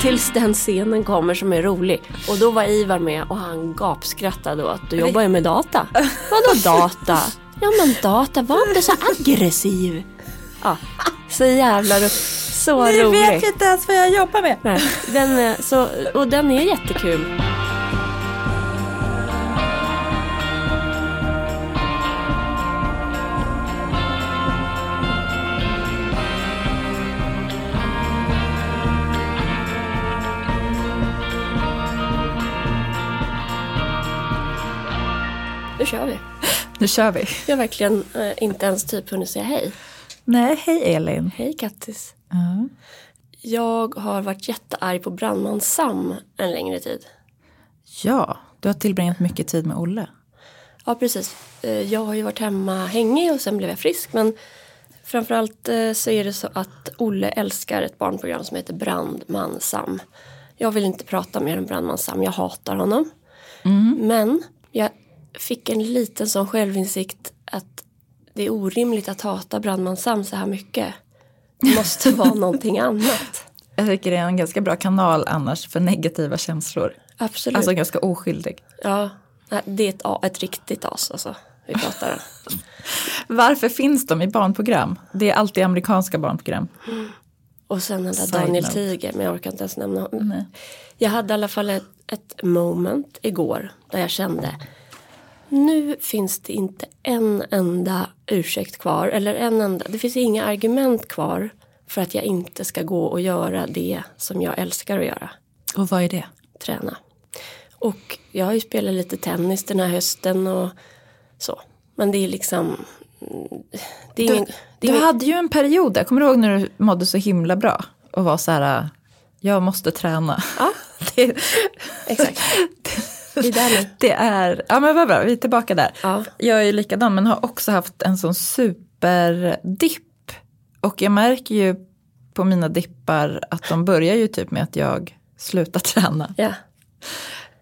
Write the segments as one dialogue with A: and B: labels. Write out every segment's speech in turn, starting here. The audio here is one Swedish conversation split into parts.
A: Tills den scenen kommer som är rolig. Och då var Ivar med och han gapskrattade åt att du jobbar ju med data. Vadå data? Ja men data, var inte så aggressiv. Ja, så jävla ro- så
B: Ni
A: rolig.
B: vet ju inte ens vad jag jobbar med.
A: Nej, den så, och den är jättekul. Nu kör vi.
B: Nu kör vi.
A: Jag har verkligen eh, inte ens typ hunnit säga hej.
B: Nej, hej Elin.
A: Hej Kattis.
B: Ja.
A: Jag har varit jättearg på brandman Sam en längre tid.
B: ja, du har tillbringat mycket tid med Olle.
A: Ja, precis. Eh, Jag har ju varit hemma hängig och sen blev jag frisk. Men framförallt eh, så är det så att Olle älskar ett barnprogram som heter Brandman Sam. Jag vill inte prata mer om Brandman Sam, jag hatar honom. Men jag fick en liten sån självinsikt att det är orimligt att hata Brandman Sam så här mycket. Det måste vara någonting annat.
B: Jag tycker det är en ganska bra kanal annars för negativa känslor.
A: Absolut.
B: Alltså ganska oskyldig.
A: ja, det är ett, ett riktigt as alltså. Vi pratar om.
B: Varför finns de i barnprogram? Det är alltid amerikanska barnprogram.
A: Och sen den där Daniel
B: note.
A: Tiger, men jag orkar inte ens nämna honom.
B: Nej.
A: Jag hade i alla fall ett, ett moment igår där jag kände nu finns det inte en enda ursäkt kvar eller en enda, det finns inga argument kvar för att jag inte ska gå och göra det som jag älskar att göra,
B: Och vad är det?
A: träna. Och jag har ju spelat lite tennis den här hösten och så. Men det är liksom, det är
B: Du,
A: ingen, det är
B: du
A: ingen,
B: hade ju en period där, kommer du ihåg när du mådde så himla bra? Och var så här, jag måste träna.
A: Ja.
B: Det,
A: exakt. Det är där nu.
B: det är, ja men vad bra, vi är tillbaka där.
A: Ja.
B: Jag är likadan men har också haft en sån superdipp. Och jag märker ju på mina dippar att de börjar ju typ med att jag slutar träna.
A: Ja.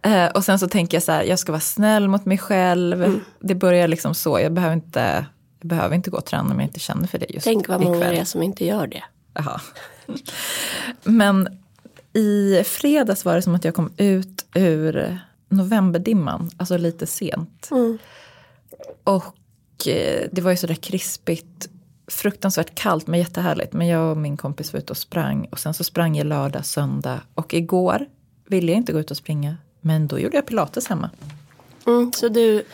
B: Eh, och sen så tänker jag så här, jag ska vara snäll mot mig själv.
A: Mm.
B: Det börjar liksom så, jag behöver inte, jag behöver inte gå och träna om jag inte känner för det just
A: Tänk vad många det är som inte gör det.
B: Jaha. Men i fredags var det som att jag kom ut ur novemberdimman, alltså lite sent.
A: Mm.
B: Och eh, det var ju sådär krispigt, fruktansvärt kallt men jättehärligt. Men jag och min kompis var ute och sprang och sen så sprang jag lördag, söndag och igår ville jag inte gå ut och springa. Men då gjorde jag pilates hemma.
A: Mm, så du,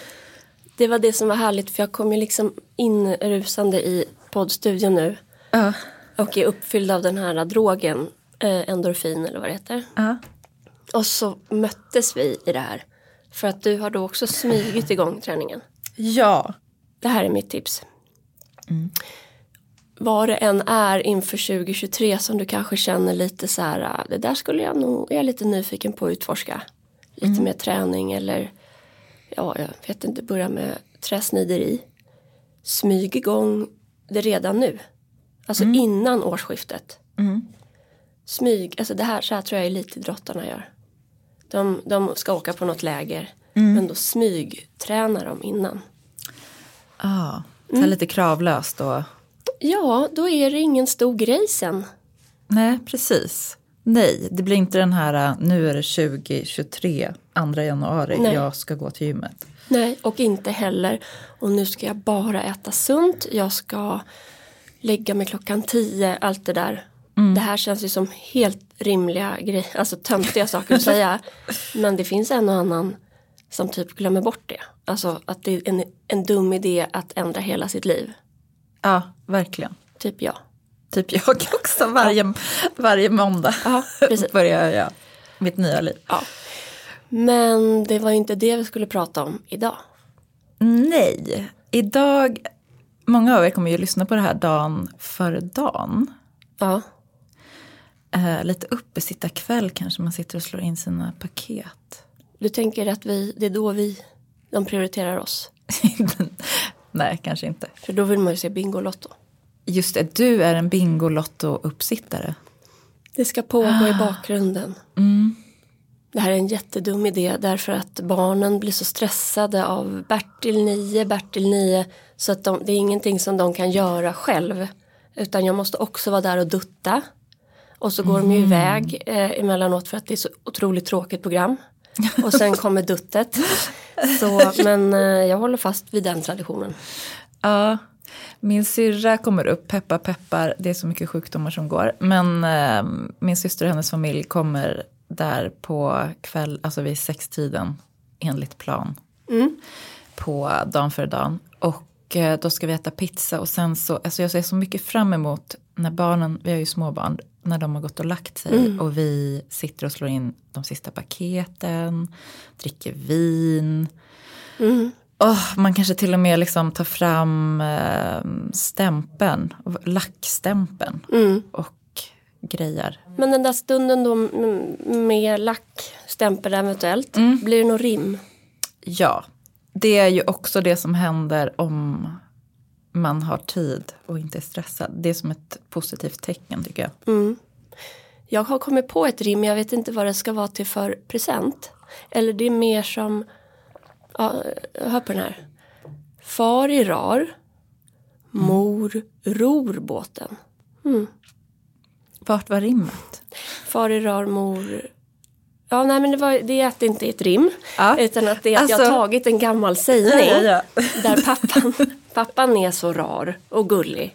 A: det var det som var härligt för jag kom ju liksom in rusande i poddstudion nu
B: Ja.
A: och är uppfylld av den här drogen, eh, endorfin eller vad det heter.
B: Ja.
A: Och så möttes vi i det här. För att du har då också smugit igång träningen.
B: ja.
A: Det här är mitt tips. Vad det än är inför 2023 som du kanske känner lite så här, ah, det där skulle jag nog, är jag lite nyfiken på att utforska. Lite mer träning eller, ja, jag vet inte, börja med träsnideri. Smyg igång det redan nu. Alltså innan årsskiftet. Smyg, alltså det här, så här tror jag elitidrottarna gör. De, de ska åka på något läger. Men då smygtränar de innan.
B: Ah, så här lite kravlöst och
A: Ja, då är det ingen stor grej sen.
B: Nej, precis. Nej, det blir inte den här äh, nu är det 2023, 2 januari,
A: Nej.
B: jag ska gå till gymmet.
A: Nej, och inte heller. Och nu ska jag bara äta sunt. Jag ska lägga mig klockan tio. Allt det där. Det här känns ju som helt rimliga grejer. Alltså töntiga saker att säga. Men det finns en och annan som typ glömmer bort det. Alltså att det är en, en dum idé att ändra hela sitt liv.
B: Ja, verkligen.
A: Typ jag.
B: Typ jag också, varje, varje måndag
A: Ja, precis.
B: börjar jag mitt nya liv.
A: Ja. Men det var inte det vi skulle prata om idag.
B: Nej, idag, många av er kommer ju lyssna på det här dagen före dagen.
A: Ja,
B: Eh, lite uppesittarkväll kanske man sitter och slår in sina paket.
A: du tänker att vi, det är då vi, de prioriterar oss.
B: Nej, kanske inte.
A: För då vill man ju se Bingolotto.
B: Just det, du är en Bingolotto-uppsittare.
A: Det ska pågå i bakgrunden. Det här är en jättedum idé därför att barnen blir så stressade av Bertil 9, Bertil 9. Så att de, det är ingenting som de kan göra själv. Utan jag måste också vara där och dutta. Och så går de ju iväg eh, emellanåt för att det är så otroligt tråkigt program. Och sen kommer duttet. Så, men eh, jag håller fast vid den traditionen.
B: Ja, min syrra kommer upp, peppar peppar, det är så mycket sjukdomar som går. Men eh, min syster och hennes familj kommer där på kväll, alltså vid sextiden enligt plan. På dagen för dagen. Och eh, då ska vi äta pizza och sen så, alltså jag ser så mycket fram emot när barnen, vi har ju småbarn, när de har gått och lagt sig och vi sitter och slår in de sista paketen, dricker vin. Åh, man kanske till och med liksom tar fram eh, stämpeln, lackstämpeln och grejer.
A: Men den där stunden då mm, med lackstämpel eventuellt, blir det någon rim?
B: Ja, det är ju också det som händer om man har tid och inte är stressad. Det är som ett positivt tecken tycker jag.
A: Jag har kommit på ett rim, jag vet inte vad det ska vara till för present. Eller det är mer som, ja, hör på den här. Far i rar, mor ror båten.
B: Vart var rimmet?
A: Far i rar, mor... Ja, nej men det, var, det är att det inte är ett rim.
B: Ja.
A: Utan att det är att jag har
B: Alltså-
A: tagit en gammal sägning.
B: Ja, ja,
A: Där pappan, pappan är så rar och gullig.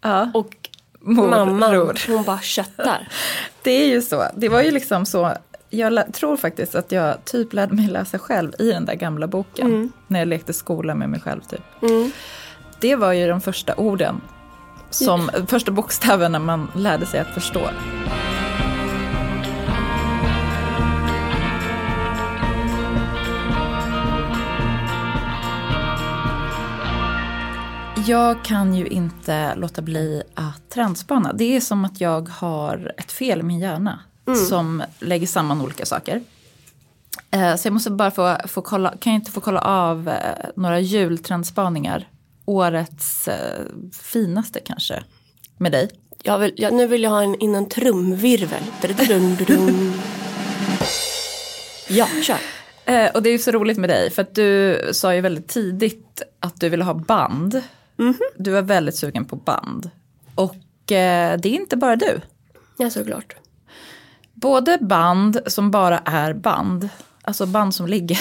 B: Ja.
A: Och
B: Mor
A: mamman,
B: ror.
A: hon bara köttar.
B: Det är ju så. Det var ju liksom så. Jag tror faktiskt att jag typ lärde mig läsa själv i den där gamla boken. När jag lekte skola med mig själv typ. Det var ju de första orden. Som första bokstäverna man lärde sig att förstå. Jag kan ju inte låta bli att trendspana. Det är som att jag har ett fel i min hjärna som lägger samman olika saker. Eh, Så jag måste bara få, få kolla, kan jag inte få kolla av eh, några jultrendspaningar? Årets eh, finaste kanske, med dig.
A: Jag vill, jag, nu vill jag ha en, in en trumvirvel. Ja, kör.
B: Eh, och det är ju så roligt med dig, för att du sa ju väldigt tidigt att du ville ha band. Du var väldigt sugen på band. Och eh, det är inte bara du.
A: Ja, såklart.
B: Både band som bara är band, alltså band som ligger.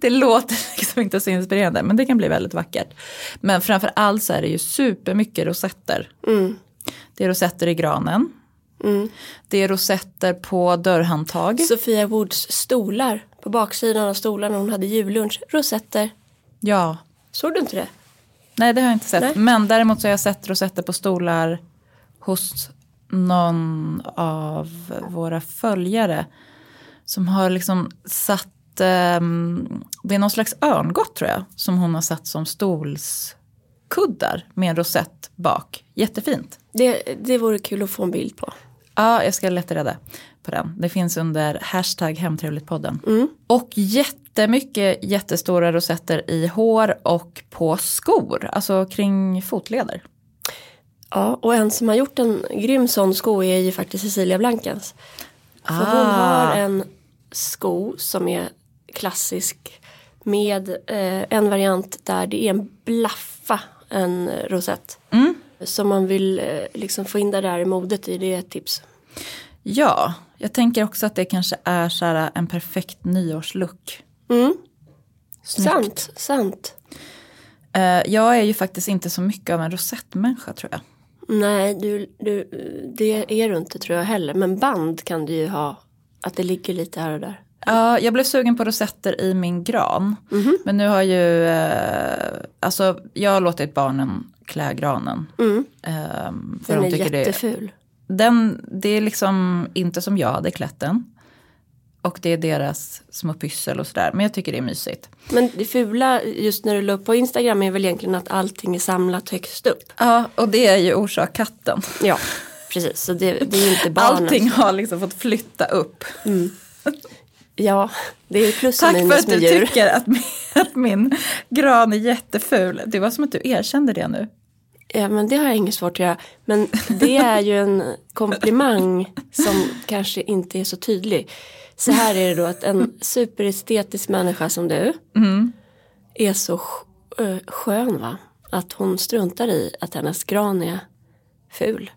B: det låter liksom inte så inspirerande, men det kan bli väldigt vackert. Men framför allt så är det ju supermycket rosetter. Det är rosetter i granen. Det är rosetter på dörrhandtag.
A: Sofia Woods stolar. På baksidan av stolarna hon hade jullunch. Rosetter.
B: Ja,
A: Såg du inte det?
B: Nej det har jag inte sett.
A: Nej.
B: Men däremot så har jag sett rosetter på stolar hos någon av våra följare. Som har liksom satt, ehm, det är någon slags örngott tror jag. Som hon har satt som stolskuddar med en rosett bak. Jättefint.
A: det? Det vore kul att få en bild på.
B: Ja, jag ska leta reda på den. Det finns under hashtag hemtrevligtpodden. Och jättemycket jättestora rosetter i hår och på skor. Alltså kring fotleder.
A: Ja, och en som har gjort en grym sån sko är ju faktiskt Cecilia Blankens. För hon
B: Ah.
A: har en sko som är klassisk med eh, en variant där det är en blaffa, en rosett. Som man vill eh, liksom få in det där i modet i, det är ett tips.
B: Ja, jag tänker också att det kanske är så här en perfekt nyårslook.
A: Mm. Sant, sant.
B: Eh, jag är ju faktiskt inte så mycket av en rosettmänniska tror jag.
A: Nej, du, du, det är du inte tror jag heller. Men band kan du ju ha, att det ligger lite här och där.
B: Ja, jag blev sugen på rosetter i min gran.
A: Mhm.
B: Men nu har ju, eh, alltså jag har låtit barnen klä granen. Ehm, för
A: Den
B: de
A: är
B: tycker det,
A: jätteful.
B: den, det är liksom inte som jag hade klätt den. Och det är deras små pyssel och sådär. Men jag tycker det är mysigt.
A: Men det fula just när du la upp på Instagram är väl egentligen att allting är samlat högst upp.
B: Ja, och det är ju orsak katten.
A: Ja, precis. Så det, det är ju inte barnen.
B: Allting har liksom fått flytta upp.
A: Ja, det är plus och
B: Tack för
A: minus
B: att du
A: djur.
B: tycker att min, att min gran är jätteful. Det var som att du erkände det nu.
A: Ja, men det har jag inget svårt att göra. Men det är ju en komplimang som kanske inte är så tydlig. Så här är det då att en superestetisk människa som du är så ö, skön va? Att hon struntar i att hennes gran är ful.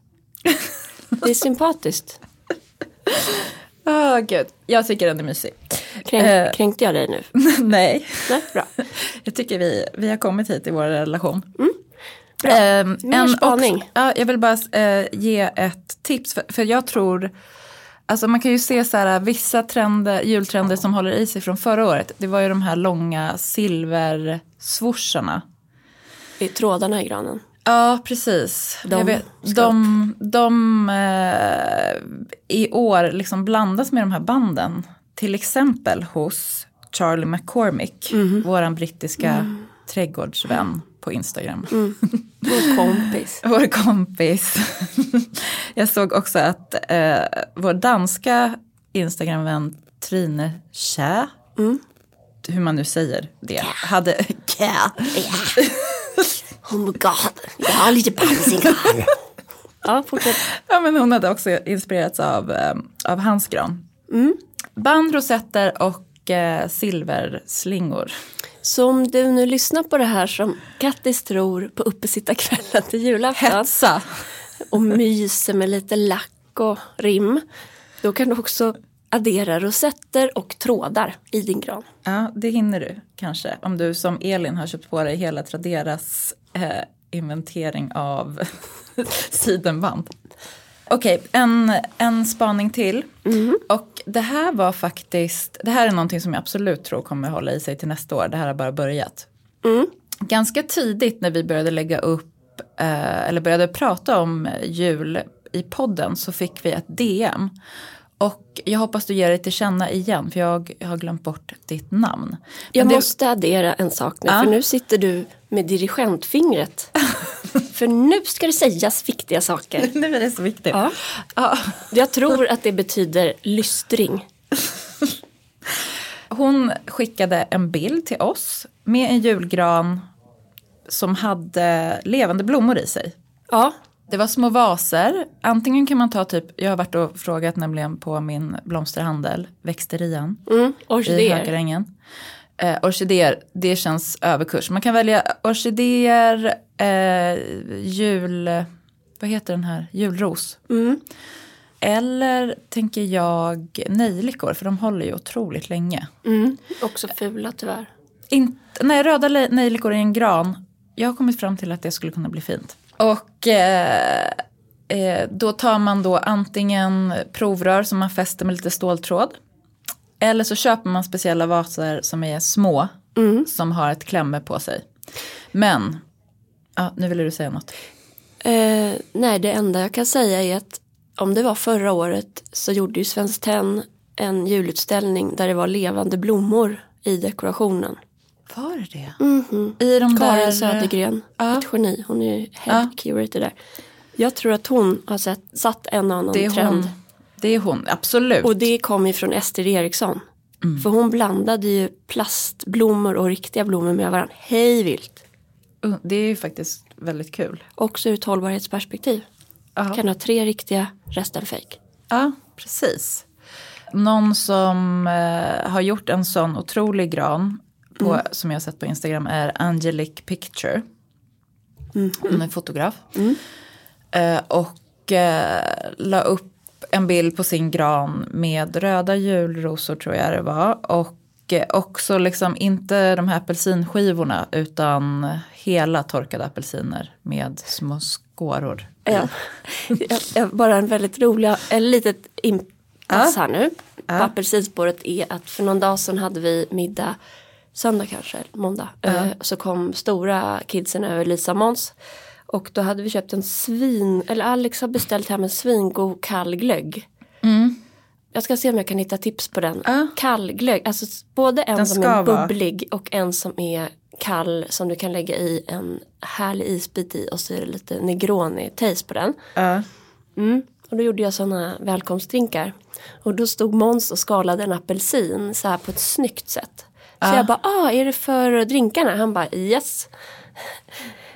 A: Det är sympatiskt.
B: Åh gud, jag tycker den är mysig.
A: Kränk,
B: Eh.
A: Kränkte jag dig nu?
B: Nej,
A: Nej, bra.
B: jag tycker vi, vi har kommit hit i vår relation.
A: Bra.
B: Ehm,
A: Mer
B: en
A: spaning.
B: också- ja, jag vill bara eh, ge ett tips, för, för jag tror, alltså man kan ju se så här, vissa trender, jultrender som håller i sig från förra året. Det var ju de här långa silversvosharna.
A: I trådarna i granen.
B: Ja, precis.
A: De
B: vet, de de eh, i år liksom blandas med de här banden. Till exempel hos Charlie McCormick, våran brittiska trädgårdsvän på Instagram.
A: Vår kompis.
B: Vår kompis. Jag såg också att eh, vår danska Instagramvän Trine Kjä, hur man nu säger det, hade Kjä.
A: Oh my god, jag har lite bajsing. ja, fortsätt.
B: Ja, men hon hade också inspirerats av, eh, av hans gran. Band, rosetter och eh, silverslingor.
A: Så om du nu lyssnar på det här som Kattis tror på uppesittarkvällen till julafton
B: Hetsa.
A: och myser med lite lack och rim. Då kan du också addera rosetter och trådar i din gran.
B: Ja, det hinner du kanske. Om du som Elin har köpt på dig hela Traderas eh, inventering av sidenband. Okej, en, en spaning till. Och det här var faktiskt, det här är någonting som jag absolut tror kommer hålla i sig till nästa år. Det här har bara börjat. Ganska tidigt när vi började lägga upp, eh, eller började prata om jul i podden så fick vi ett DM. Och jag hoppas du ger dig till känna igen för jag har glömt bort ditt namn.
A: Jag
B: Men det-
A: måste addera en sak nu,
B: Ja.
A: för nu sitter du med dirigentfingret. för nu ska det sägas viktiga saker.
B: Nu är det så viktigt.
A: Ja.
B: Ja.
A: Jag tror att det betyder lystring.
B: Hon skickade en bild till oss med en julgran som hade levande blommor i sig.
A: Ja,
B: Det var små vaser. Antingen kan man ta typ, jag har varit och frågat nämligen på min blomsterhandel, växterian
A: mm,
B: i. Hökarängen. Eh, orkidéer, det känns överkurs. Man kan välja orkidéer, eh, jul, vad heter den här, julros.
A: Mm.
B: Eller tänker jag nejlikor, för de håller ju otroligt länge.
A: Mm. Också fula tyvärr.
B: Inte, nej, röda nejlikor i en gran. Jag har kommit fram till att det skulle kunna bli fint. Och eh, eh, då tar man då antingen provrör som man fäster med lite ståltråd. Eller så köper man speciella vaser som är små. Som har ett klämme på sig. Men, ja, nu ville du säga något.
A: Eh, nej, det enda jag kan säga är att om det var förra året så gjorde ju Svenskt Tenn en julutställning där det var levande blommor i dekorationen.
B: Var det det? I de där...
A: Karin Södergren,
B: Ja.
A: ett geni, hon är head
B: Ja.
A: curator där. Jag tror att hon har sett, satt en annan trend.
B: hon. Det är hon, absolut.
A: Och det kom ju från Ester Eriksson.
B: Mm.
A: För hon blandade ju plastblommor och riktiga blommor med varandra. Hej vilt.
B: Uh, Det är ju faktiskt väldigt kul.
A: Också ur ett hållbarhetsperspektiv.
B: Ja.
A: Kan ha tre riktiga, resten fake.
B: Ja, precis. Någon som eh, har gjort en sån otrolig gran på, som jag har sett på Instagram är Angelic Picture. Hon är fotograf. Eh, och eh, la upp en bild på sin gran med röda julrosor tror jag det var. Och eh, också liksom inte de här apelsinskivorna utan hela torkade apelsiner med små skåror.
A: Ja. Bara en väldigt rolig, en litet inpass här nu. På apelsinspåret är att för någon dag sedan hade vi middag, söndag kanske, måndag. Eh, så kom stora kidsen över Lisa Måns. Och då hade vi köpt en svin, eller Alex har beställt hem en svingod kall glögg. Jag ska se om jag kan hitta tips på den.
B: Ja.
A: Kall glögg, alltså både en
B: Den
A: som är
B: vara-
A: bubblig och en som är kall som du kan lägga i en härlig isbit i och så är det lite negroni-taste på den.
B: Ja.
A: Mm. Och då gjorde jag sådana välkomstdrinkar. Och då stod Måns och skalade en apelsin så här på ett snyggt sätt. Så jag bara, ah, är det för drinkarna? Han bara, yes.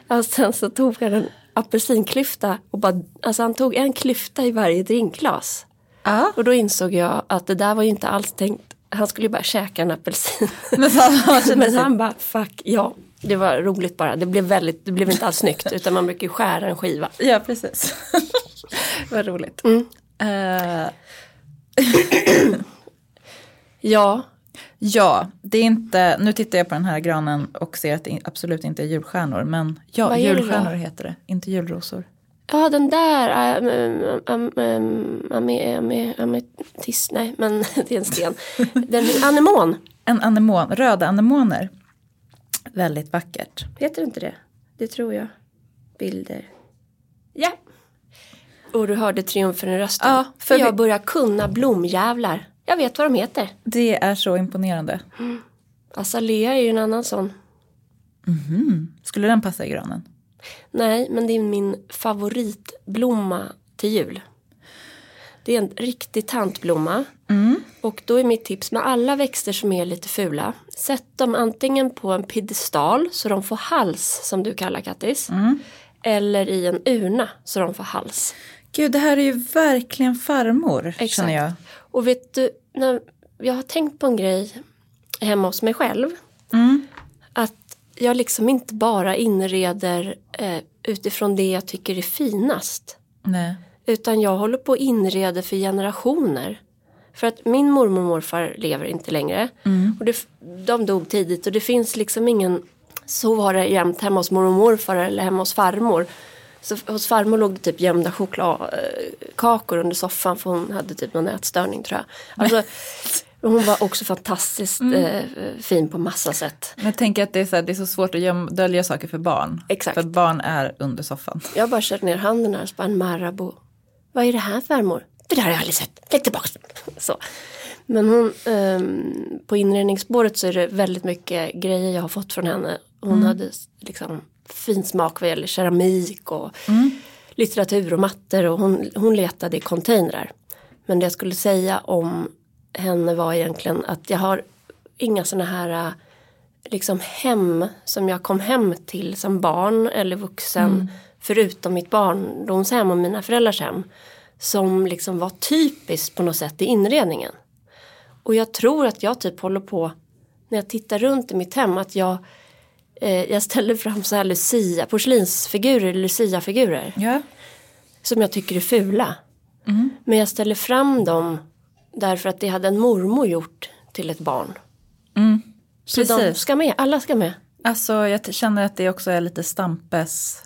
A: Och sen så tog han en apelsinklyfta och bara, alltså han tog en klyfta i varje drinkglas.
B: Ja.
A: Och då insåg jag att det där var ju inte alls tänkt han skulle ju bara käka en apelsin.
B: Men,
A: Men han bara, fuck, ja. Det var roligt bara. Det blev, väldigt, det blev inte alls snyggt utan man brukar ju skära en skiva.
B: Ja, precis. Vad roligt.
A: Mm.
B: Eh,
A: Ja,
B: ja, det är inte, nu tittar jag på den här granen och ser att det absolut inte är julstjärnor. Men ja,
A: Vad
B: julstjärnor heter det, inte julrosor.
A: ja den där, äh, ähm, ame- ame- ametist, nej men det är en sten. Den anemon,
B: En anemon, röda anemoner. Väldigt vackert.
A: heter det inte det? Det tror jag. Bilder. Ja. Och du hörde triumfen i rösten.
B: Ja,
A: för
B: för
A: jag
B: vi-
A: börjar kunna blomjävlar. Jag vet vad de heter.
B: Det är så imponerande.
A: Azalea är ju en annan sån.
B: Skulle den passa i granen?
A: Nej, men det är min favoritblomma till jul. Det är en riktig tantblomma. Och då är mitt tips med alla växter som är lite fula. Sätt dem antingen på en piedestal så de får hals som du kallar Kattis. Eller i en urna så de får hals.
B: Gud, det här är ju verkligen farmor, känner jag.
A: Och vet du, när jag har tänkt på en grej hemma hos mig själv. Att jag liksom inte bara inreder eh, utifrån det jag tycker är finast.
B: Nej.
A: Utan jag håller på att inreda för generationer. För att min mormor och morfar lever inte längre. Och det, de dog tidigt och det finns liksom ingen så var det jämt hemma hos mormor och morfar eller hemma hos farmor. Så hos farmor låg det typ gömda chokladkakor under soffan för hon hade typ någon ätstörning tror jag. Alltså, hon var också fantastiskt eh, fin på massa sätt.
B: Men jag tänker att det är så, här, det är så svårt att göm, dölja saker för barn.
A: Exakt.
B: För barn är under soffan.
A: Jag bara körde ner handen här och bara en Marabou. Vad är det här farmor? Det där har jag aldrig sett. Lägg tillbaka. Så. Men hon, ehm, på inredningsspåret så är det väldigt mycket grejer jag har fått från henne. Hon hade liksom fin smak vad gäller keramik och litteratur och mattor och hon, hon letade i containrar. Men det jag skulle säga om henne var egentligen att jag har inga sådana här äh, liksom hem som jag kom hem till som barn eller vuxen förutom mitt barndomshem och mina föräldrars hem som liksom var typiskt på något sätt i inredningen. Och jag tror att jag typ håller på när jag tittar runt i mitt hem att jag eh, jag ställer fram så här Lucia, porslinsfigurer, Lucia-figurer
B: Ja.
A: som jag tycker är fula. Men jag ställer fram dem därför att det hade en mormor gjort till ett barn. Så de ska med, alla ska med.
B: Alltså jag känner att det också är lite Stampes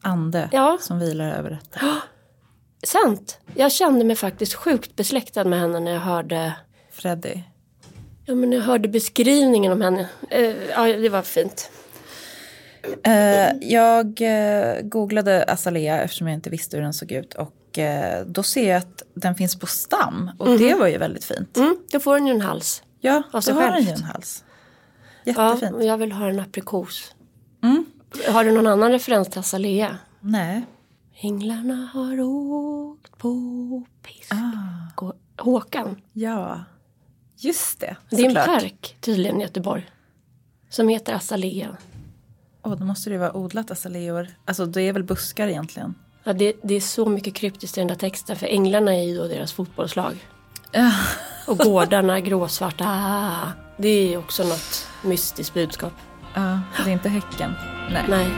B: ande
A: Ja.
B: som vilar över detta.
A: Sant. Jag kände mig faktiskt sjukt besläktad med henne när jag hörde,
B: Freddy.
A: ja, men jag hörde beskrivningen om henne. Eh, ja, det var fint.
B: Eh, jag eh, googlade Azalea eftersom jag inte visste hur den såg ut. Och eh, då ser jag att den finns på stam. Och det var ju väldigt fint.
A: Mm, då får den ju en hals.
B: Ja, då har den
A: självt.
B: ju en hals.
A: Ja,
B: Jättefint.
A: och jag vill ha en aprikos. Har du någon annan referens till Azalea?
B: Nej.
A: Änglarna har åkt på pisk.
B: Ah.
A: Håkan.
B: Ja, just det.
A: Det är en park tydligen i Göteborg. Som heter Azalea.
B: Åh, då måste det ju vara odlat azaleor. Alltså det är väl buskar egentligen.
A: Ja, det, det är så mycket kryptiskt i den där texten. För änglarna är ju då deras fotbollslag. Och gårdarna gråsvarta. Ah, det är också något mystiskt budskap.
B: Ja, det är inte häcken. Nej.
A: Nej.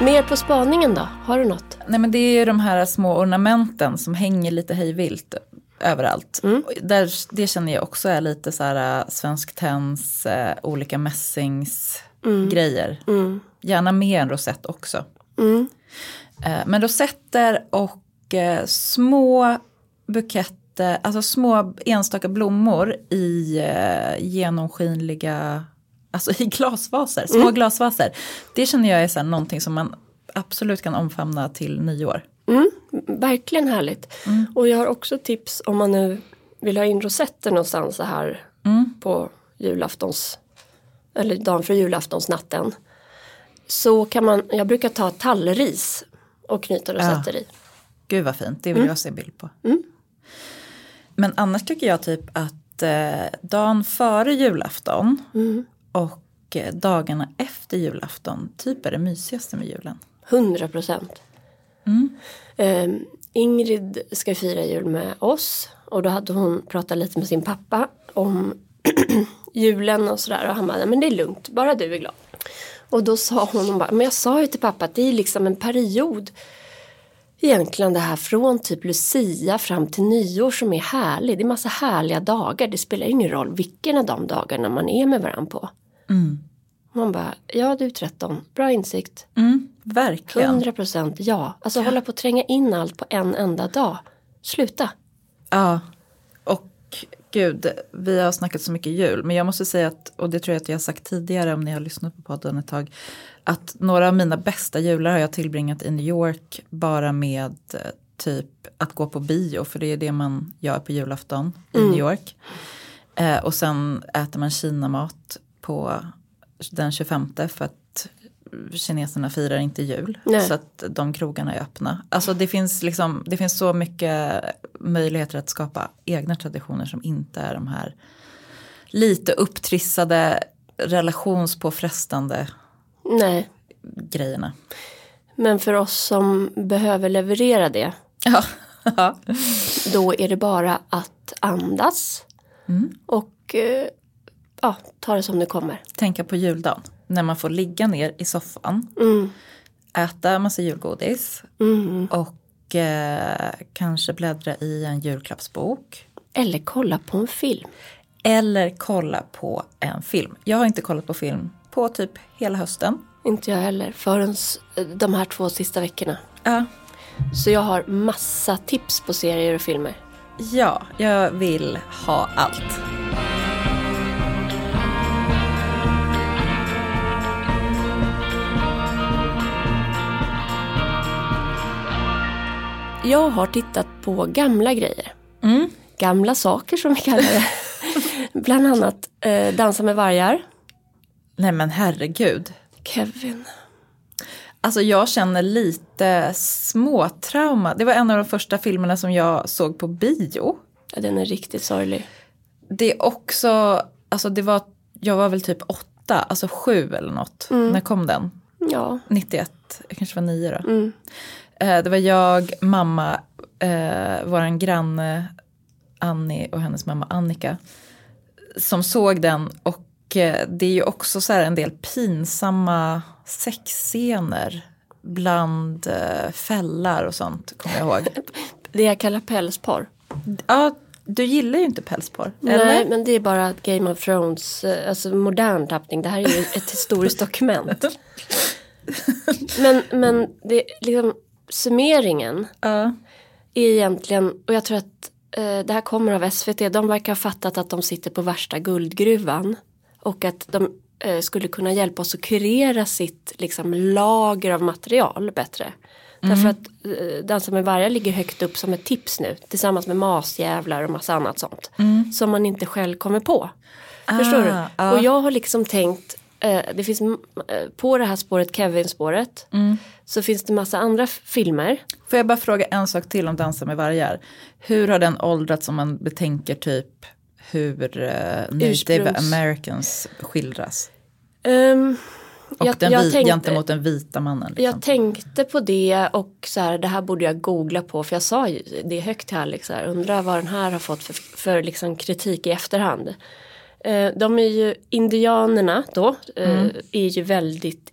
A: Mer på spaningen då? Har du något?
B: Nej men det är ju de här små ornamenten som hänger lite hejvilt överallt. Och Där, det känner jag också är lite så här äh, Svensk Tenns, äh, olika mässingsgrejer. Gärna med en rosett också. Eh, men rosetter och eh, små buketter, alltså små enstaka blommor i eh, genomskinliga, alltså i glasvaser, små glasvaser. Det känner jag är så här någonting som man absolut kan omfamna till nyår.
A: Mm, verkligen härligt. Och jag har också tips om man nu vill ha in rosetter någonstans så här på julaftons eller dagen för julaftonsnatten. Så kan man, jag brukar ta tallris och knyta rosetter i.
B: Gud vad fint, det vill jag se bild på. Men annars tycker jag typ att eh, dagen före julafton och eh, dagarna efter julafton typ är det mysigaste med julen?
A: 100 procent. Eh, Ingrid ska fira jul med oss och då hade hon pratat lite med sin pappa om julen och sådär och han bara, "Nej, men det är lugnt, bara du är glad. Och då sa hon, hon bara, men jag sa ju till pappa att det är liksom en period egentligen det här från typ Lucia fram till nyår som är härlig. Det är massa härliga dagar. Det spelar ingen roll vilken av de dagarna man är med varandra på. Man bara, ja du är 13, bra insikt.
B: Mm, verkligen.
A: 100 procent ja. Alltså hålla på att tränga in allt på en enda dag. Sluta.
B: Ja, och gud, vi har snackat så mycket jul. Men jag måste säga att, och det tror jag att jag har sagt tidigare om ni har lyssnat på podden ett tag. Att några av mina bästa jular har jag tillbringat i New York bara med eh, typ att gå på bio. För det är det man gör på julafton i New York. Eh, och sen äter man kinamat på den 25 för att kineserna firar inte jul.
A: Nej.
B: Så att de krogarna är öppna. Alltså det finns, liksom, det finns så mycket möjligheter att skapa egna traditioner som inte är de här lite upptrissade, relationspåfrestande
A: Nej.
B: grejerna.
A: Men för oss som behöver leverera det.
B: Ja.
A: Då är det bara att andas. Och eh, ja, ta det som det kommer.
B: Tänka på juldagen. När man får ligga ner i soffan.
A: Mm.
B: Äta massa julgodis.
A: Mm.
B: Och eh, kanske bläddra i en julklappsbok.
A: Eller kolla på en film.
B: Eller kolla på en film. Jag har inte kollat på film på typ hela hösten.
A: Inte jag heller. Förrän de här två sista veckorna.
B: Ja,
A: Så jag har massa tips på serier och filmer.
B: ja jag vill ha allt.
A: Jag har tittat på gamla grejer.
B: Mm.
A: Gamla saker som vi kallar det. Bland annat eh, Dansa med vargar.
B: Nej men herregud.
A: Kevin.
B: Alltså jag känner lite småtrauma. Det var en av de första filmerna som jag såg på bio.
A: Ja, den är riktigt sorglig.
B: Det är också, alltså det var, jag var väl typ åtta, alltså sju eller något. När kom den?
A: Ja.
B: 91, jag kanske var nio då.
A: Mm.
B: Eh, det var jag, mamma, eh, vår granne Annie och hennes mamma Annika som såg den och eh, det är ju också så en del pinsamma sexscener bland eh, fällar och sånt, kommer jag ihåg.
A: Det jag kallar pälsporr.
B: ja, du gillar ju inte pälsporr,
A: Nej,
B: eller?
A: men det är bara Game of Thrones, eh, alltså modern tappning. Det här är ju ett historiskt dokument. Men, men det, liksom, summeringen
B: Ja.
A: är egentligen, och jag tror att eh, det här kommer av SVT, de verkar ha fattat att de sitter på värsta guldgruvan. Och att de eh, skulle kunna hjälpa oss att kurera sitt liksom, lager av material bättre. Därför att eh, Dansa med vargar ligger högt upp som ett tips nu. Tillsammans med masjävlar och massa annat sånt. Som man inte själv kommer på. Förstår du?
B: Ah.
A: Och jag har liksom tänkt, det finns eh, på det här spåret, Kevin-spåret. Så finns det massa andra filmer.
B: Får jag bara fråga en sak till om Dansa med vargar? Hur har den åldrats om man betänker typ hur uh, native americans skildras?
A: Ehm,
B: Och
A: jag-
B: den
A: jag
B: vi,
A: tänkte-
B: gentemot den vita mannen. Liksom.
A: Jag tänkte på det och så här, det här borde jag googla på för jag sa ju det högt till Alex. Så här, undrar vad den här har fått för, för liksom kritik i efterhand. Eh, de är ju indianerna då, eh, är ju väldigt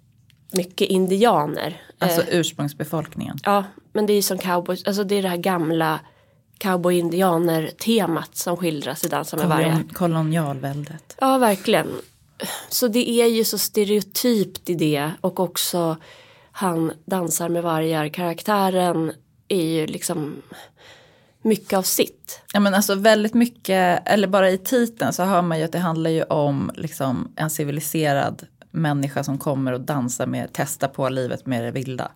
A: mycket indianer.
B: Alltså
A: Eh,
B: ursprungsbefolkningen.
A: ja, men det är som cowboys, alltså det är det här gamla cowboy-indianer-temat som skildras i Dansa med vargar.
B: Kolon, kolonialväldet.
A: Ja, verkligen. Så det är ju så stereotypt i det och också han dansar med vargar. Karaktären är ju liksom mycket av sitt.
B: Ja, men alltså väldigt mycket, eller bara i titeln så hör man ju att det handlar ju om liksom, en civiliserad människa som kommer och dansar med, testar på livet med det vilda.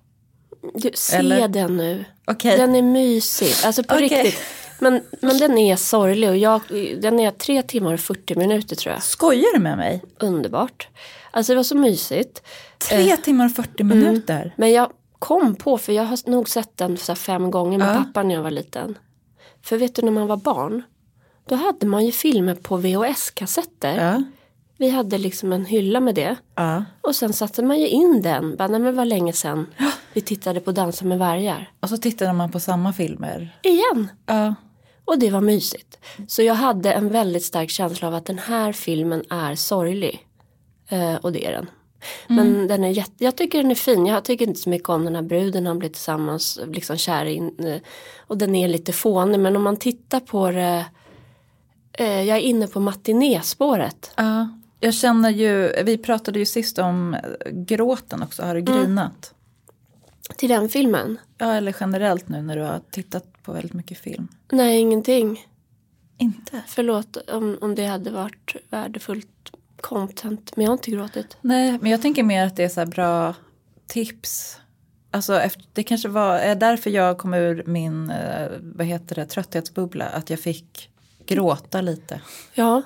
A: Du, se
B: Eller?
A: den nu.
B: Okej.
A: Den är mysig. Alltså på
B: Okej.
A: riktigt. Men, men den är sorglig och jag, den är tre timmar och 40 minuter tror jag.
B: Skojar du med mig?
A: Underbart. Alltså det var så mysigt.
B: Tre timmar och 40 minuter.
A: Men jag kom på, för jag har nog sett den så fem gånger med
B: Ja.
A: pappa när jag var liten. För vet du när man var barn, då hade man ju filmer på VHS-kassetter.
B: Ja.
A: Vi hade liksom en hylla med det.
B: Ja.
A: Och sen satte man ju in den. Bara, nej men var länge sedan vi tittade på Dansa med vargar.
B: Och så tittade man på samma filmer.
A: Igen.
B: Ja.
A: Och det var mysigt. Så jag hade en väldigt stark känsla av att den här filmen är sorglig. Eh, och det är den. Men den är jätte, jag tycker den är fin. Jag tycker inte så mycket om den här bruden han blir tillsammans, liksom kär in. eh, Och den är lite fånig. Men om man tittar på det. Eh, jag är inne på matinéspåret.
B: ja. Jag känner ju, vi pratade ju sist om eh, gråten också, har du grinat?
A: Till den filmen.
B: Ja, eller generellt nu när du har tittat på väldigt mycket film.
A: Nej, ingenting.
B: Inte?
A: Förlåt om, om det hade varit värdefullt content. Men jag har inte gråtit.
B: Nej, men jag tänker mer att det är så här bra tips. Alltså efter, det kanske var är därför jag kom ur min, eh, vad heter det, trötthetsbubbla. Att jag fick gråta lite.
A: Ja.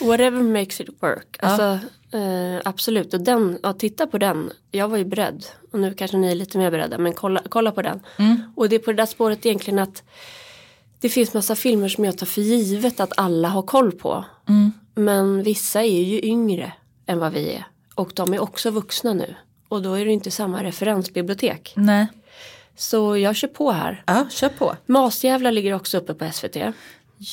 A: Whatever makes it work.
B: Ja.
A: Alltså, eh, absolut. Och den, ja, titta på den. Jag var ju beredd. Och nu kanske ni är lite mer beredda. Men kolla, kolla på den. Och det är på det där spåret egentligen att det finns massa filmer som jag tar för givet att alla har koll på. Men vissa är ju yngre än vad vi är. Och de är också vuxna nu. Och då är det inte samma referensbibliotek.
B: Nej.
A: Så jag kör på här.
B: Ja, kör på.
A: Masjävlar ligger också uppe på SVT.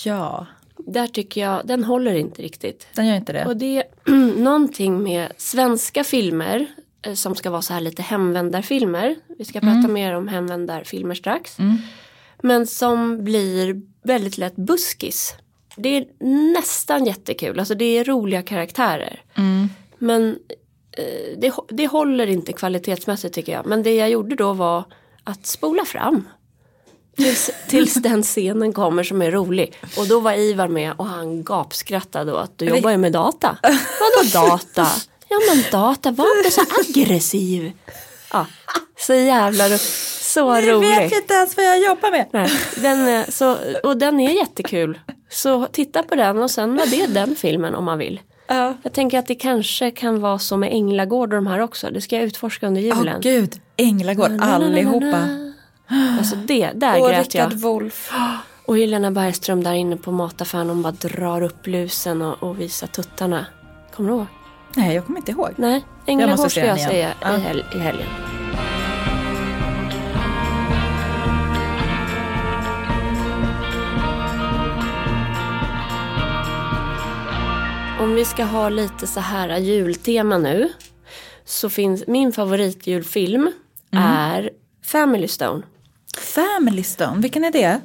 B: Ja,
A: Där tycker jag, den håller inte riktigt.
B: den gör inte det.
A: Och det är någonting med svenska filmer eh, som ska vara så här lite hemvändarfilmer. Vi ska prata mer om hemvändarfilmer strax. Men som blir väldigt lätt buskis. Det är nästan jättekul, alltså det är roliga karaktärer. Men eh, det, det håller inte kvalitetsmässigt tycker jag. Men det jag gjorde då var att spola fram. Tills, tills den scenen kommer som är rolig. Och då var Ivar med och han gapskrattade åt du jobbar ju med data. Vadå data? Ja men data, var inte så aggressiv. Ja, så jävla ro- så
B: Jag vet
A: roligt.
B: inte ens vad jag jobbar med.
A: Nej, den är, så, och den är jättekul. Så titta på den och sen var det den filmen om man vill.
B: Ja.
A: Jag tänker att det kanske kan vara så med Änglagård och de här också. Det ska jag utforska under
B: Åh
A: julen.
B: gud, Änglagård, allihopa.
A: Alltså det, där
B: Och
A: grät jag.
B: Rickard Wolff.
A: Och Helena Bergström där inne på mataffären. Hon bara drar upp lusen och, och visar tuttarna. Kommer du ihåg?
B: Nej, jag kommer inte ihåg.
A: Nej, Änglagård ska jag
B: den
A: säga
B: igen. Ja.
A: i, hel- i helgen. Om vi ska ha lite så här jultema nu. Så finns min favoritjulfilm är Family Stone.
B: Family Stone, vilken är det?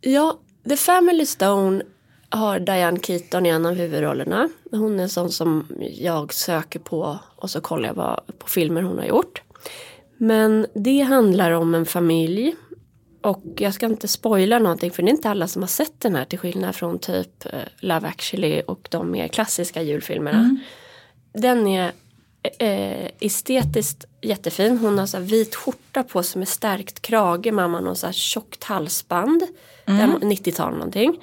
A: Ja, The Family Stone har Diane Keaton i en av huvudrollerna. Hon är en sån som jag söker på och så kollar jag vad, på filmer hon har gjort. Men det handlar om en familj. Och jag ska inte spoila någonting för det är inte alla som har sett den här till skillnad från typ eh, Love actually och de mer klassiska julfilmerna. Den är eh, estetiskt jättefin. Hon har så vit skjorta på sig med stärkt krage. Mamman har så här tjockt halsband. Mm. 90-tal någonting.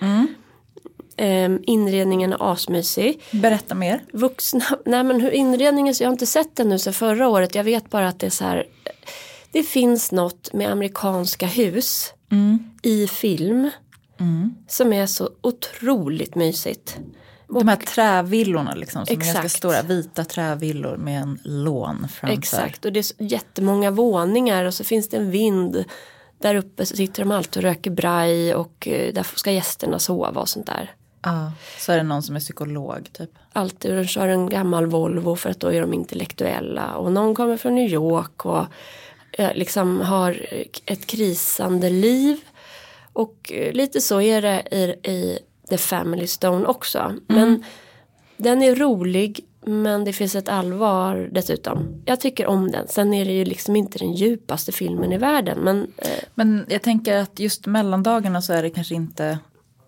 A: Eh, inredningen är asmysig.
B: Berätta mer.
A: Vuxna, nej men hur inredningen så jag har inte sett den nu sedan förra året. Jag vet bara att det är så här. Det finns något med amerikanska hus i film. Som är så otroligt mysigt.
B: De här trävillorna liksom, som är ganska
A: Exakt.
B: stora vita trävillor med en lån framför.
A: Exakt och det är jättemånga våningar och så finns det en vind. Där uppe så sitter de alltid och röker braj och eh, där ska gästerna sova och sånt där.
B: Ja, så är det någon som är psykolog typ.
A: Alltid och de kör en gammal Volvo för att då är de intellektuella. Och någon kommer från New York och liksom har ett krisande liv. Och eh, lite så är det i, i The Family Stone också. Men den är rolig men det finns ett allvar dessutom. Jag tycker om den. Sen är det ju liksom inte den djupaste filmen i världen. Men eh,
B: Men jag tänker att just mellandagarna så är det kanske inte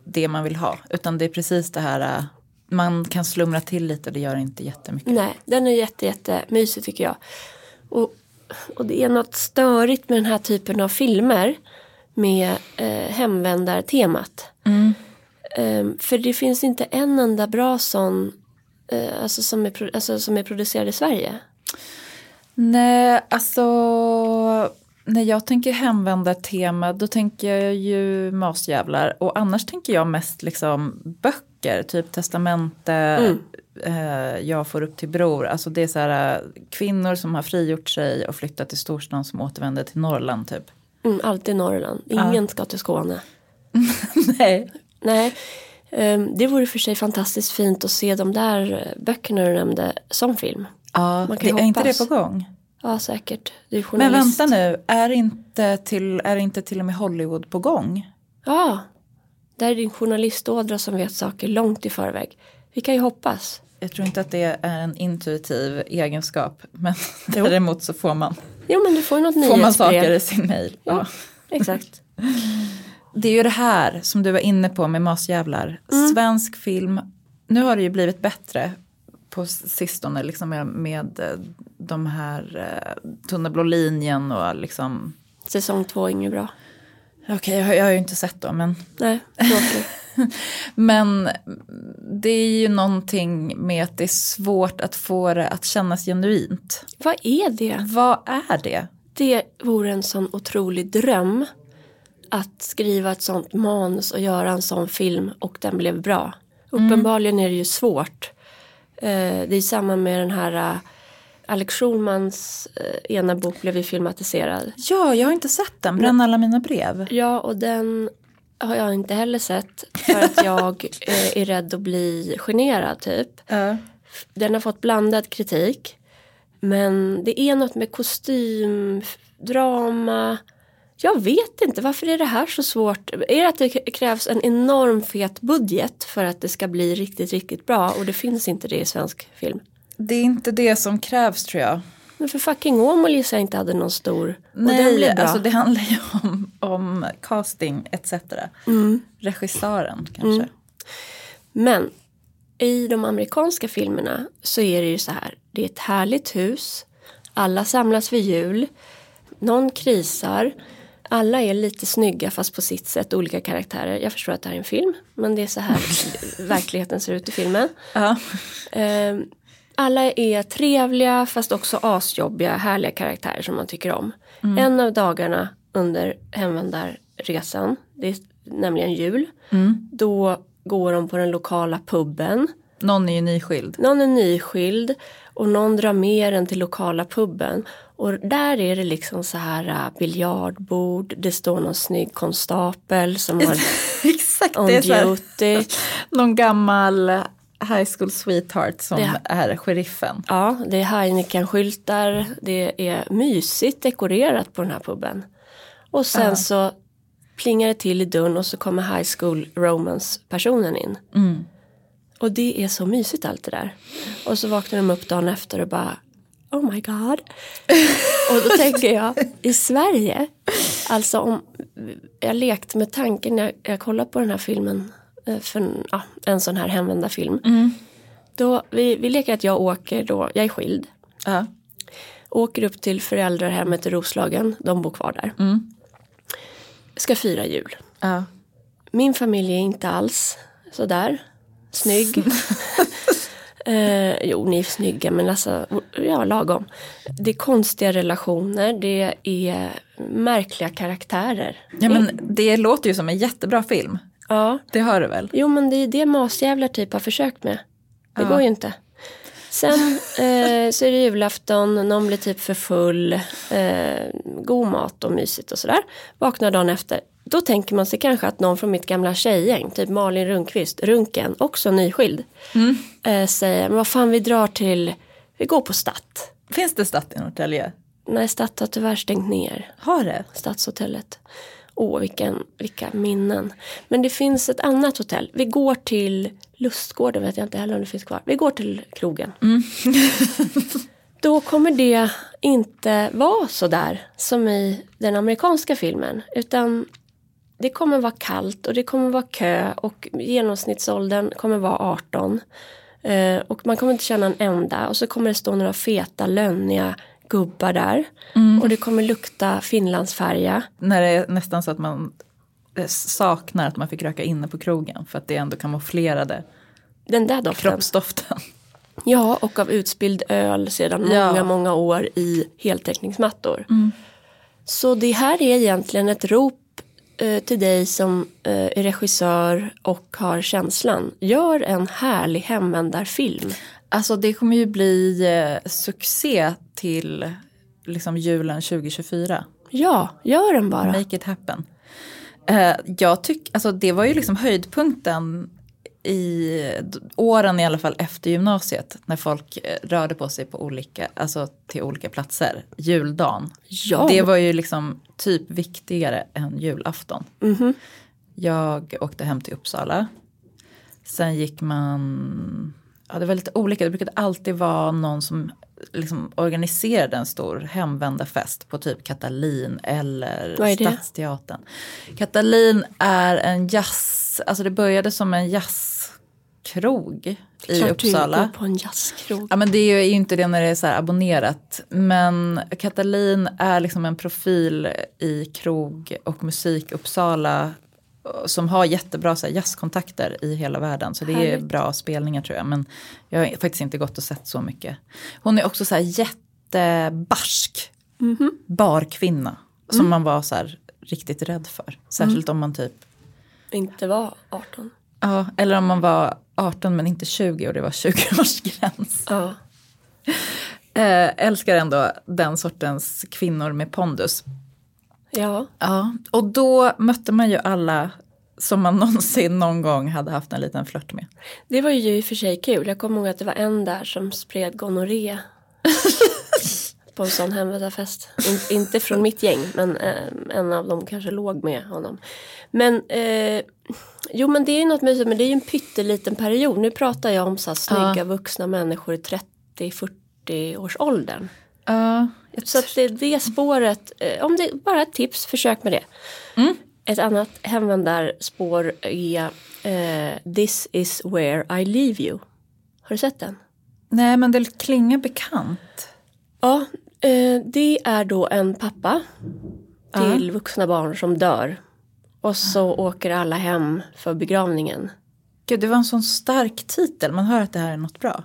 B: det man vill ha. Utan det är precis det här, äh, man kan slumra till lite och det gör inte jättemycket.
A: Nej, den är jätte, jätte mysig tycker jag. Och, och det är något störigt med den här typen av filmer med eh, hemvändartemat. Ehm, för det finns inte en enda bra sån eh, alltså som, är, alltså som är producerad i Sverige.
B: Nej, alltså när jag tänker hemvändartema då tänker jag ju masjävlar och annars tänker jag mest liksom böcker, typ testamente, eh, Jag får upp till bror. Alltså det är så här eh, kvinnor som har frigjort sig och flyttat till storstan som återvänder till Norrland typ.
A: Mm, alltid Norrland. Ingen ska till Skåne.
B: Nej.
A: Nej, ehm, det vore för sig fantastiskt fint att se de där eh, böckerna du nämnde som film.
B: Ja,
A: Man
B: det,
A: kan
B: är inte det på gång?
A: Ja, säkert.
B: Men vänta nu, är inte, till, är inte till och med Hollywood på gång?
A: Ja, där är din journalistådra som vet saker långt i förväg. Vi kan ju hoppas.
B: Jag tror inte att det är en intuitiv egenskap. Men
A: Jo.
B: däremot så får man,
A: Jo, men du får något
B: får man saker i sin mail.
A: Ja,
B: Ja.
A: exakt.
B: Det är ju det här som du var inne på med masjävlar. Svensk film, nu har det ju blivit bättre på sistone liksom med, med eh, de här eh, Tunna blå linjen och liksom
A: Säsong två är inget bra.
B: Okej, jag, har- jag har ju inte sett dem men
A: Nej, tråkigt.
B: Men det är ju någonting med att det är svårt att få det att kännas genuint.
A: Vad är det?
B: Vad är det?
A: Det vore en sån otrolig dröm. Att skriva ett sånt manus och göra en sån film och den blev bra. Uppenbarligen är det ju svårt. Eh, det är samma med den här eh, Alex Schulmans eh, ena bok blev ju filmatiserad.
B: Ja, jag har inte sett den. Bränn alla mina brev.
A: Ja, och den har jag inte heller sett för att jag eh, är rädd att bli generad typ.
B: Ja.
A: Den har fått blandad kritik. Men det är något med kostym, drama. Jag vet inte, varför är det här så svårt? Är det att det krävs en enorm fet budget för att det ska bli riktigt, riktigt bra? Och det finns inte det i svensk film.
B: Det är inte det som krävs tror jag.
A: Men för fucking Åmål gissar jag inte hade någon stor.
B: Nej, alltså det handlar ju om, om casting etc. Regissören kanske.
A: Men i de amerikanska filmerna så är det ju så här. Det är ett härligt hus. Alla samlas vid jul. Någon krisar. Alla är lite snygga fast på sitt sätt. Olika karaktärer. Jag förstår att det här är en film. Men det är så här verkligheten ser ut i filmen.
B: Ja.
A: Eh, alla är trevliga fast också asjobbiga, härliga karaktärer som man tycker om. En av dagarna under hemvändarresan, det är nämligen jul, då går de på den lokala puben.
B: Någon är ju nyskild.
A: Någon är nyskild och någon drar med den till lokala puben. Och där är det liksom så här äh, biljardbord, det står någon snygg konstapel som har
B: Exakt,
A: on
B: det är så här,
A: duty.
B: någon gammal high school sweetheart som
A: Det-
B: är sheriffen.
A: Ja, det är Heineken-skyltar, det är mysigt dekorerat på den här puben. Och sen
B: Ja.
A: så plingar det till i dörren och så kommer High School Romance-personen in.
B: Mm.
A: Och det är så mysigt allt det där. Och så vaknar de upp dagen efter och bara Oh my god. och då tänker jag i Sverige, alltså om jag lekte med tanken när jag, kollade på den här filmen för en, ja, en sån här hemvända film. Då, vi, vi leker att jag åker då, jag är skild.
B: Ja.
A: Åker upp till föräldrahemmet i Roslagen, de bor kvar där. Ska fira jul.
B: Ja.
A: Min familj är inte alls sådär snygg. eh, jo, ni är snygga men alltså, ja lagom. Det är konstiga relationer, det är märkliga karaktärer.
B: ja men det låter ju som en jättebra film.
A: Ja,
B: Det hör du väl?
A: jo men det är det masjävlar typ har försökt med. Det
B: Ja.
A: går ju inte. Sen eh, så är det julafton, någon blir typ för full, eh, god mat och mysigt och sådär. Vaknar dagen efter. Då tänker man sig kanske att någon från mitt gamla tjejgäng, typ Malin Rundqvist, Runken, också nyskild, eh, säger men vad fan vi drar till, vi går på Statt.
B: Finns det Statt i Norrtälje?
A: Nej, Statt har tyvärr stängt ner.
B: Har det?
A: Stadshotellet. Åh, vilken, vilka minnen. Men det finns ett annat hotell. Vi går till Lustgården, vet jag inte heller om det finns kvar. Vi går till krogen. Då kommer det inte vara så där som i den amerikanska filmen. Utan det kommer vara kallt och det kommer vara kö och genomsnittsåldern kommer vara 18. Eh, och man kommer inte känna en enda och så kommer det stå några feta lönniga gubbar där. Och det kommer lukta finlandsfärja.
B: När det är nästan så att man eh, saknar att man fick röka inne på krogen för att det ändå kamouflerade
A: Den där doften.
B: kroppsdoften.
A: Ja, och av utspilld öl sedan
B: Ja.
A: många, många år i heltäckningsmattor. Så det här är egentligen ett rop eh, till dig som eh, är regissör och har känslan. Gör en härlig hemvändarfilm.
B: Alltså det kommer ju bli eh, succé till liksom julen 2024.
A: Ja, gör den bara.
B: Make it happen. Eh, jag tycker, alltså det var ju liksom höjdpunkten i åren i alla fall efter gymnasiet när folk eh, rörde på sig på olika, alltså till olika platser. Juldagen.
A: Ja.
B: Det var ju liksom typ viktigare än julafton.
A: Mhm.
B: Jag åkte hem till Uppsala. Sen gick man, ja det var lite olika, det brukade alltid vara någon som liksom organiserade en stor hemvändarfest på typ Katalin eller? Stadsteatern. Katalin är en jazz, alltså det började som en jazzkrog i
A: Klart du
B: Uppsala.
A: går på en jazzkrog.
B: Ja men det är ju inte det när det är så abonnerat. Men Katalin är liksom en profil i krog och musik Uppsala som har jättebra så här, jazzkontakter i hela världen. Så det är
A: Härligt.
B: bra spelningar tror jag. Men jag har faktiskt inte gått och sett så mycket. Hon är också så här jättebarsk barkvinna. Som man var så här riktigt rädd för. Särskilt om man typ
A: Inte var 18.
B: Ja, eller om man var 18 men inte 20 och det var 20-årsgräns.
A: Ja.
B: Eh, älskar ändå den sortens kvinnor med pondus.
A: Ja.
B: Ja, och då mötte man ju alla som man någonsin någon gång hade haft en liten flört med.
A: Det var ju i och för sig kul. Jag kommer ihåg att det var en där som spred gonorré. på en sån hemvändarfest. In, inte från mitt gäng men eh, en av dem kanske låg med honom. Men eh, jo men det är ju något mysigt men det är ju en pytteliten period. Nu pratar jag om så här snygga vuxna människor i 30-40 års åldern.
B: Ja,
A: Så att det, det spåret, eh, om det bara ett tips, försök med det. Ett annat hemvändarspår är eh, This is where I leave you. Har du sett den?
B: nej men det klingar bekant.
A: Ja, eh, det är då en pappa till vuxna barn som dör. Och så åker alla hem för begravningen.
B: Gud, det var en sån stark titel, man hör att det här är något bra.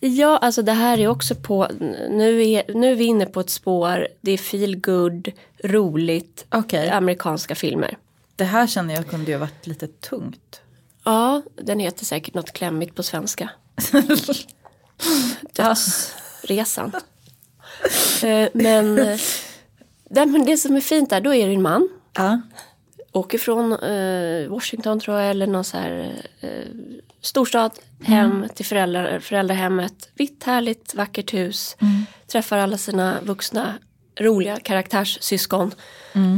A: Ja, alltså det här är också på, nu är, nu är vi inne på ett spår, det är feel good, roligt,
B: Okej.
A: amerikanska filmer.
B: Det här känner jag kunde ju varit lite tungt.
A: Ja, den heter säkert något klämmigt på svenska. Dödsresan. Eh, men, eh, det, men det som är fint där, då är det en man.
B: Ja.
A: Åker från eh, Washington tror jag, eller någon så här eh, storstad. Hem till föräldrar, föräldrahemmet. Vitt, härligt, vackert hus. Träffar alla sina vuxna, roliga karaktärssyskon.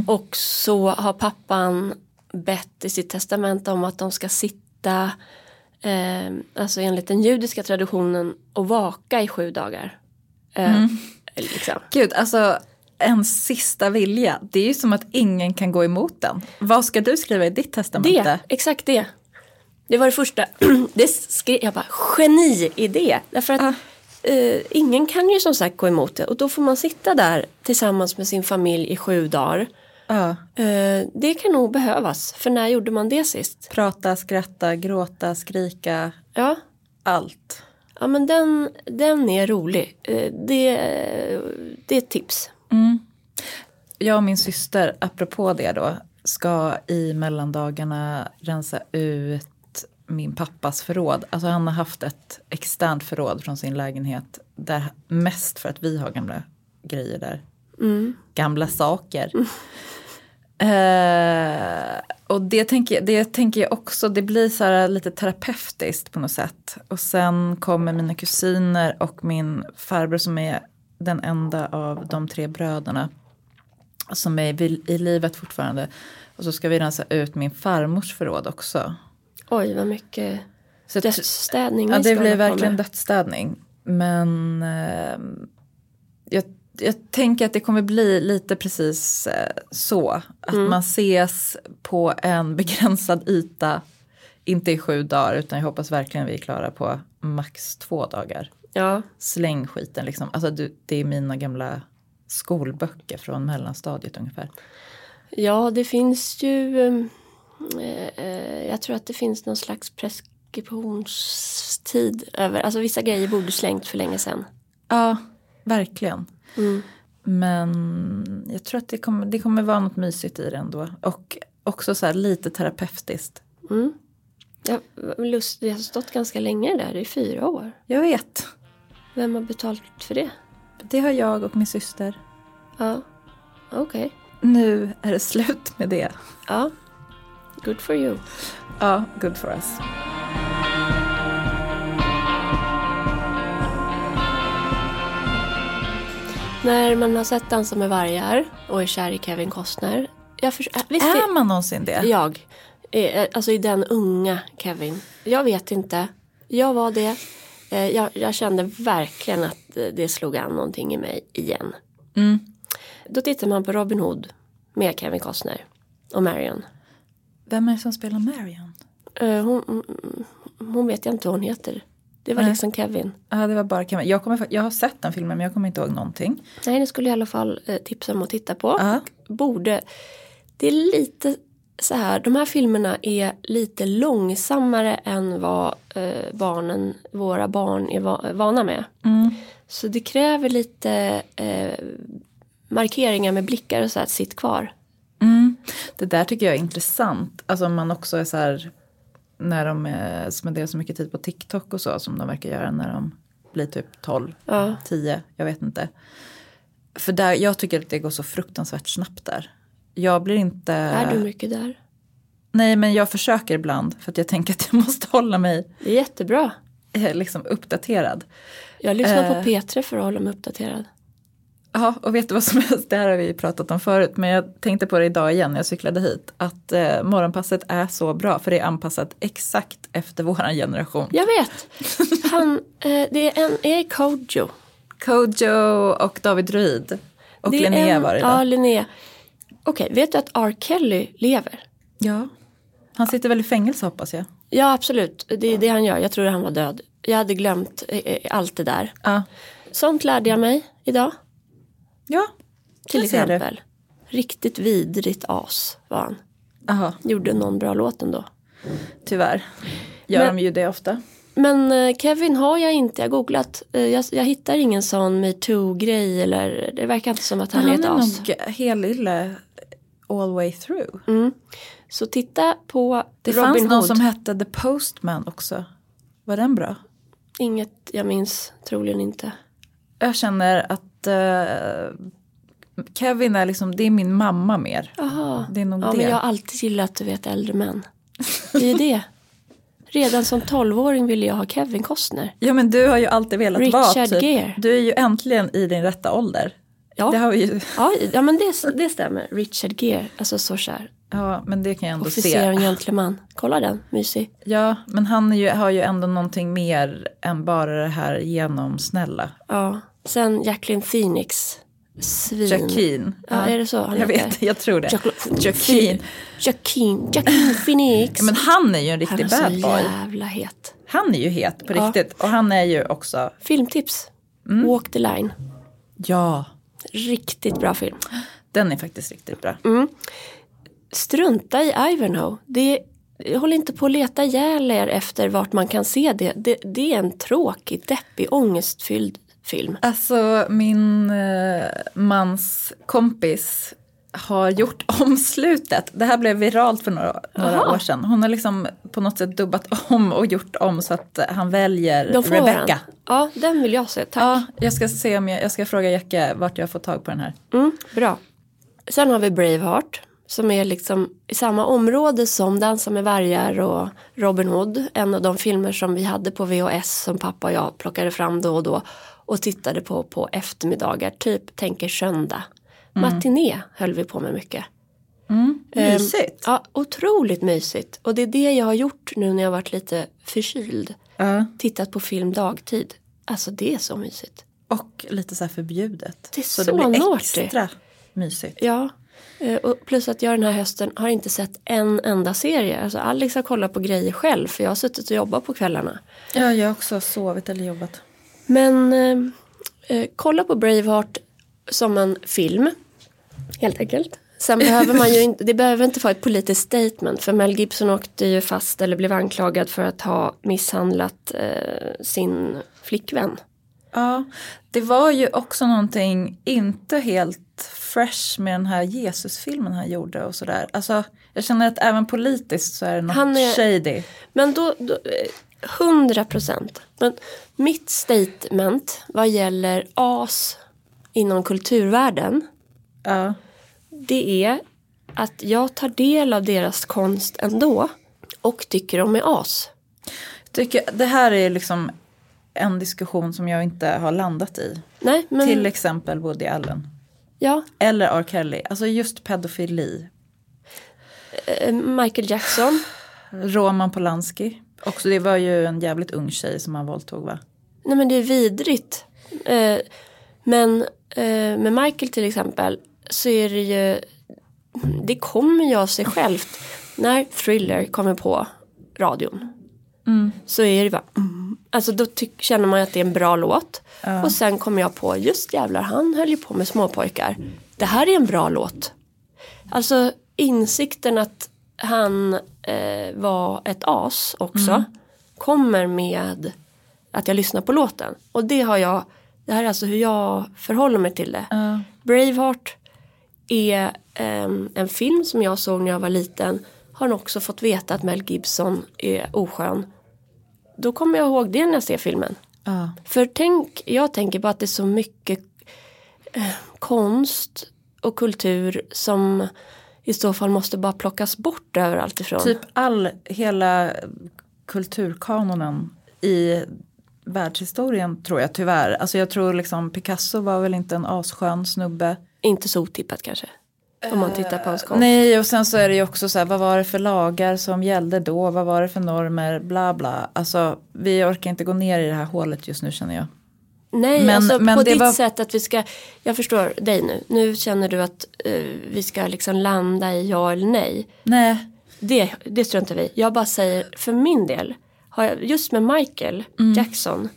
A: Och så har pappan bett i sitt testament om att de ska sitta, eh, alltså enligt den judiska traditionen, och vaka i sju dagar. Eh, liksom.
B: Gud, alltså en sista vilja. Det är ju som att ingen kan gå emot den. Vad ska du skriva i ditt testamente?
A: Det, exakt det. Det var det första. Det skrev, jag bara, geniidé. Därför att eh, ingen kan ju som sagt gå emot det. Och då får man sitta där tillsammans med sin familj i sju dagar.
B: Ja.
A: Eh, det kan nog behövas. För när gjorde man det sist?
B: Prata, skratta, gråta, skrika,
A: Ja,
B: allt.
A: ja men den, den är rolig. Eh, det, det är ett tips.
B: Jag och min syster, apropå det då, ska i mellandagarna rensa ut min pappas förråd. Alltså han har haft ett externt förråd från sin lägenhet. Där, mest för att vi har gamla grejer där. Gamla saker. Eh, och det tänker, det tänker jag också, det blir så här lite terapeutiskt på något sätt. Och sen kommer mina kusiner och min farbror som är den enda av de tre bröderna som är i livet fortfarande. Och så ska vi rensa ut min farmors förråd också.
A: Oj, vad mycket
B: Så
A: dödsstädning
B: Ja, det blir verkligen
A: med.
B: dödsstädning. Men eh, jag, jag tänker att det kommer bli lite precis eh, så. Att
A: Mm.
B: man ses på en begränsad yta. Inte i sju dagar utan jag hoppas verkligen vi är klara på max två dagar.
A: Ja,
B: Släng skiten liksom. Alltså du, det är mina gamla skolböcker från mellanstadiet ungefär.
A: Ja, det finns ju... eh, eh, jag tror att det finns någon slags preskriptionstid över... Alltså vissa grejer borde slängt för länge sedan.
B: Ja, verkligen.
A: Mm.
B: Men jag tror att det kommer, det kommer vara något mysigt i det ändå. Och också så här lite terapeutiskt.
A: Mm. Jag, lust, jag har stått ganska länge där, i fyra år.
B: Jag vet.
A: Vem har betalt för det?
B: Det har jag och min syster.
A: Ja, okej.
B: Nu är det slut med det.
A: Ja, good for you.
B: Ja, good for us.
A: När man har sett Dansa med vargar och är kär i Kevin Costner. Jag för, äh, visst
B: Är man någonsin det?
A: Jag. Eh, Alltså i den unga Kevin. Jag vet inte. Jag var det. Eh, Jag, jag kände verkligen att eh, det slog an någonting i mig igen.
B: Mm.
A: Då tittar man på Robin Hood med Kevin Costner och Marion.
B: Vem är det som spelar Marion?
A: Eh, Hon, hon- hon vet jag inte vad hon heter. Det var
B: Nej.
A: liksom Kevin.
B: Ja, det var bara Kevin. Jag, kommer, jag har sett den filmen men jag kommer inte ihåg någonting.
A: Nej, det skulle jag i alla fall tipsa om att titta på.
B: Ja.
A: Borde. Det är lite så här, de här filmerna är lite långsammare än vad eh, barnen, våra barn är va, vana med. Så det kräver lite eh, markeringar med blickar och så här, att sitt kvar.
B: Mm. Det där tycker jag är intressant. Alltså om man också är så här när de eh, spenderar så mycket tid på TikTok och så som de verkar göra när de blir typ 12,
A: Ja.
B: 10, jag vet inte. För där, jag tycker att det går så fruktansvärt snabbt där. Jag blir inte...
A: Är du mycket där?
B: Nej men jag försöker ibland för att jag tänker att jag måste hålla mig
A: Det är jättebra.
B: eh, liksom uppdaterad.
A: Jag lyssnar
B: Eh.
A: på P3 för att hålla mig uppdaterad.
B: Ja, och vet du vad som är, det här har vi pratat om förut, men jag tänkte på det idag igen när jag cyklade hit, att eh, morgonpasset är så bra för det är anpassat exakt efter våran generation.
A: Jag vet. Han, eh, det är en Erik Kodjo.
B: Kojo och David Druid. Och
A: är
B: Linnea
A: en-
B: var det
A: Ja,
B: då.
A: Linnea. Okej, vet du att R. Kelly lever?
B: Ja. Han sitter väl i fängelse hoppas jag.
A: Ja, absolut. Det är det han gör. Jag trodde han var död. Jag hade glömt eh, eh, allt det där.
B: Ja.
A: Sånt lärde jag mig idag.
B: Ja.
A: Till exempel. Riktigt vidrigt as var han.
B: Aha,
A: Gjorde någon bra låt ändå.
B: tyvärr. Gör
A: Men-
B: de ju det ofta.
A: Men eh, Kevin har jag inte. Jag googlat. Jag, jag hittar ingen sån metoo-grej. Eller det verkar inte som att han, är ett
B: är
A: as.
B: nog helylle all way through.
A: Mm. Så titta på
B: Det
A: Robin
B: fanns någon
A: Hood.
B: som hette The Postman också. Var den bra?
A: Inget jag minns. Troligen inte.
B: Jag känner att eh, Kevin är liksom, det är min mamma mer.
A: Jaha.
B: Det är nog
A: ja,
B: det.
A: men jag har alltid gillat du vet äldre män. Det är det. Redan som tolvåring ville jag ha Kevin Costner.
B: Ja men du har ju alltid velat vara
A: Richard
B: typ,
A: Gere.
B: du är ju äntligen i din rätta ålder.
A: Ja,
B: Det har vi ju,
A: ja, ja men det, det stämmer. Richard Gere, alltså så kär.
B: ja men det kan jag ändå
A: Officer och
B: se.
A: gentleman. Kolla den, mysig.
B: Ja men han är ju, har ju ändå någonting mer än bara det här genomsnälla.
A: Ja. Sen Jacqueline Phoenix. Svin.
B: Jacqueline.
A: Ja, är det så han
B: Jag
A: heter?
B: vet, jag tror det.
A: Jacqueline.
B: Jacqueline.
A: Jacqueline. Phoenix.
B: Ja, men han är ju en
A: han
B: riktig
A: är
B: bad
A: så
B: boy.
A: jävla het.
B: Han är ju het på
A: Ja.
B: riktigt. Och han är ju också,
A: Filmtips.
B: Mm.
A: Walk the line.
B: ja,
A: Riktigt bra film.
B: den är faktiskt riktigt bra.
A: Strunta i Ivanhoe. Det Håll inte på att leta ihjäl er efter vart man kan se det. det. Det är en tråkig, deppig, ångestfylld film.
B: Alltså min eh, mans kompis har gjort omslutet. Det här blev viralt för några, några år sedan. Hon har liksom på något sätt dubbat om och gjort om så att han väljer
A: De får
B: Rebecca.
A: den. Ja, den vill jag se. Tack.
B: Ja, jag ska se om jag, jag ska fråga Jacke vart jag får tag på den här.
A: Mm, bra. Sen har vi Braveheart. Som är liksom i samma område som Dansa med vargar och Robin Hood. En av de filmer som vi hade på VHS som pappa och jag plockade fram då och då. Och tittade på på eftermiddagar. Typ tänker söndag. Matiné höll vi på med mycket. Ehm,
B: Mysigt.
A: Ja, otroligt mysigt. Och det är det jag har gjort nu när jag varit lite förkyld.
B: Ja.
A: Tittat på film dagtid. Alltså det är så mysigt.
B: Och lite så här förbjudet.
A: Det är
B: så
A: så
B: det blir
A: naughty.
B: extra mysigt.
A: Ja, eh, och plus att jag den här hösten har inte sett en enda serie. Alltså Alex har kollat på grejer själv för jag har suttit och jobbat på kvällarna.
B: Ja, jag har också sovit eller jobbat.
A: Men eh, eh, kolla på Braveheart som en film. Helt enkelt. Sen behöver man ju inte, det behöver inte vara ett politiskt statement för Mel Gibson åkte ju fast eller blev anklagad för att ha misshandlat eh, sin flickvän.
B: Ja, det var ju också någonting inte helt fresh med den här Jesusfilmen han gjorde och sådär. Alltså, jag känner att även politiskt så är det något
A: Han är-
B: shady.
A: Men då, då eh, 100 procent. Men mitt statement vad gäller as inom kulturvärlden.
B: Ja.
A: Det är att jag tar del av deras konst ändå. Och tycker de är as.
B: Tycker, det här är liksom en diskussion som jag inte har landat i.
A: Nej, men
B: Till exempel Woody Allen.
A: ja,
B: Eller R. Kelly. Alltså just pedofili.
A: eh, Michael Jackson.
B: Roman Polanski. Också, det var ju en jävligt ung tjej som han våldtog va?
A: Nej men det är vidrigt. Eh, men eh, med Michael till exempel så är det ju, det kommer ju av sig självt. När Thriller kommer på radion så är det bara, mm. alltså då tyck, känner man att det är en bra låt. Och sen kommer jag på, just jävlar han höll ju på med småpojkar. Det här är en bra låt. Alltså insikten att han eh, var ett as också kommer med att jag lyssnar på låten. Och det har jag, det här är alltså hur jag förhåller mig till det. Braveheart är ehm, en film som jag såg när jag var liten. Har också fått veta att Mel Gibson är oskön. Då kommer jag ihåg det när jag ser filmen.
B: Ja.
A: För tänk, jag tänker på att det är så mycket eh, konst och kultur som i så fall måste bara plockas bort överallt ifrån.
B: Typ all, hela kulturkanonen i världshistorien tror jag tyvärr. Alltså jag tror liksom Picasso var väl inte en asskön snubbe.
A: Inte så otippat kanske. Om man tittar på hans konst.
B: Nej och sen så är det ju också så här vad var det för lagar som gällde då, vad var det för normer, bla bla. Alltså vi orkar inte gå ner i det här hålet just nu känner jag.
A: Nej,
B: Men-
A: alltså
B: men
A: på ditt
B: var-
A: sätt att vi ska, jag förstår dig nu. Nu känner du att eh, vi ska liksom landa i ja eller nej.
B: Nej,
A: Det, det struntar vi. Jag bara säger, för min del, har jag, just med Michael Jackson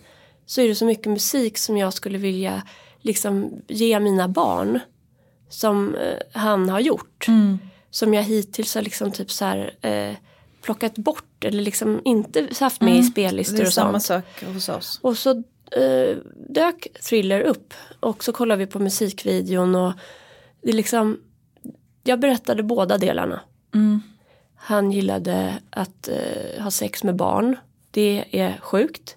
A: så är det så mycket musik som jag skulle vilja liksom ge mina barn. Som eh, han har gjort. Som jag hittills har liksom typ så här eh, plockat bort eller liksom inte haft med i
B: det
A: spellistor
B: är
A: och
B: samma
A: sånt.
B: sak hos oss.
A: Och så eh, dök Thriller upp och så kollade vi på musikvideon och det är liksom Jag berättade båda delarna. Han gillade att eh, ha sex med barn. Det är sjukt.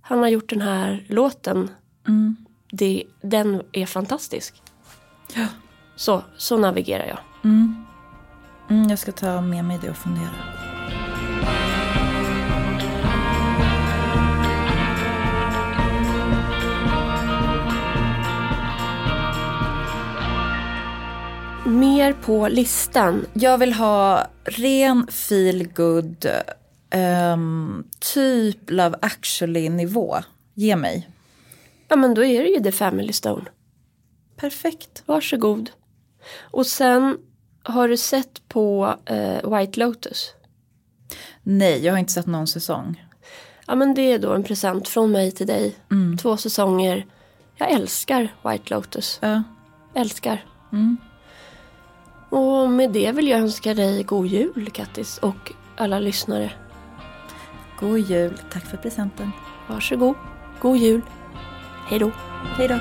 A: Han har gjort den här låten. Det, den är fantastisk.
B: Ja.
A: Så, så navigerar jag.
B: Mm, jag ska ta med mig det och fundera.
A: Mer på listan.
B: Jag vill ha ren feel good ehm, typ Love actually nivå. Ge mig.
A: Ja men då är det ju The Family Stone.
B: Perfekt.
A: Varsågod. Och sen har du sett på eh, White Lotus.
B: Nej, jag har inte sett någon säsong.
A: Ja men det är då en present från mig till dig. Två säsonger. Jag älskar White Lotus.
B: Ja.
A: Älskar. Och med det vill jag önska dig god jul Kattis och alla lyssnare.
B: God jul. Tack för presenten.
A: Varsågod. God jul. Hej då.
B: Hej då.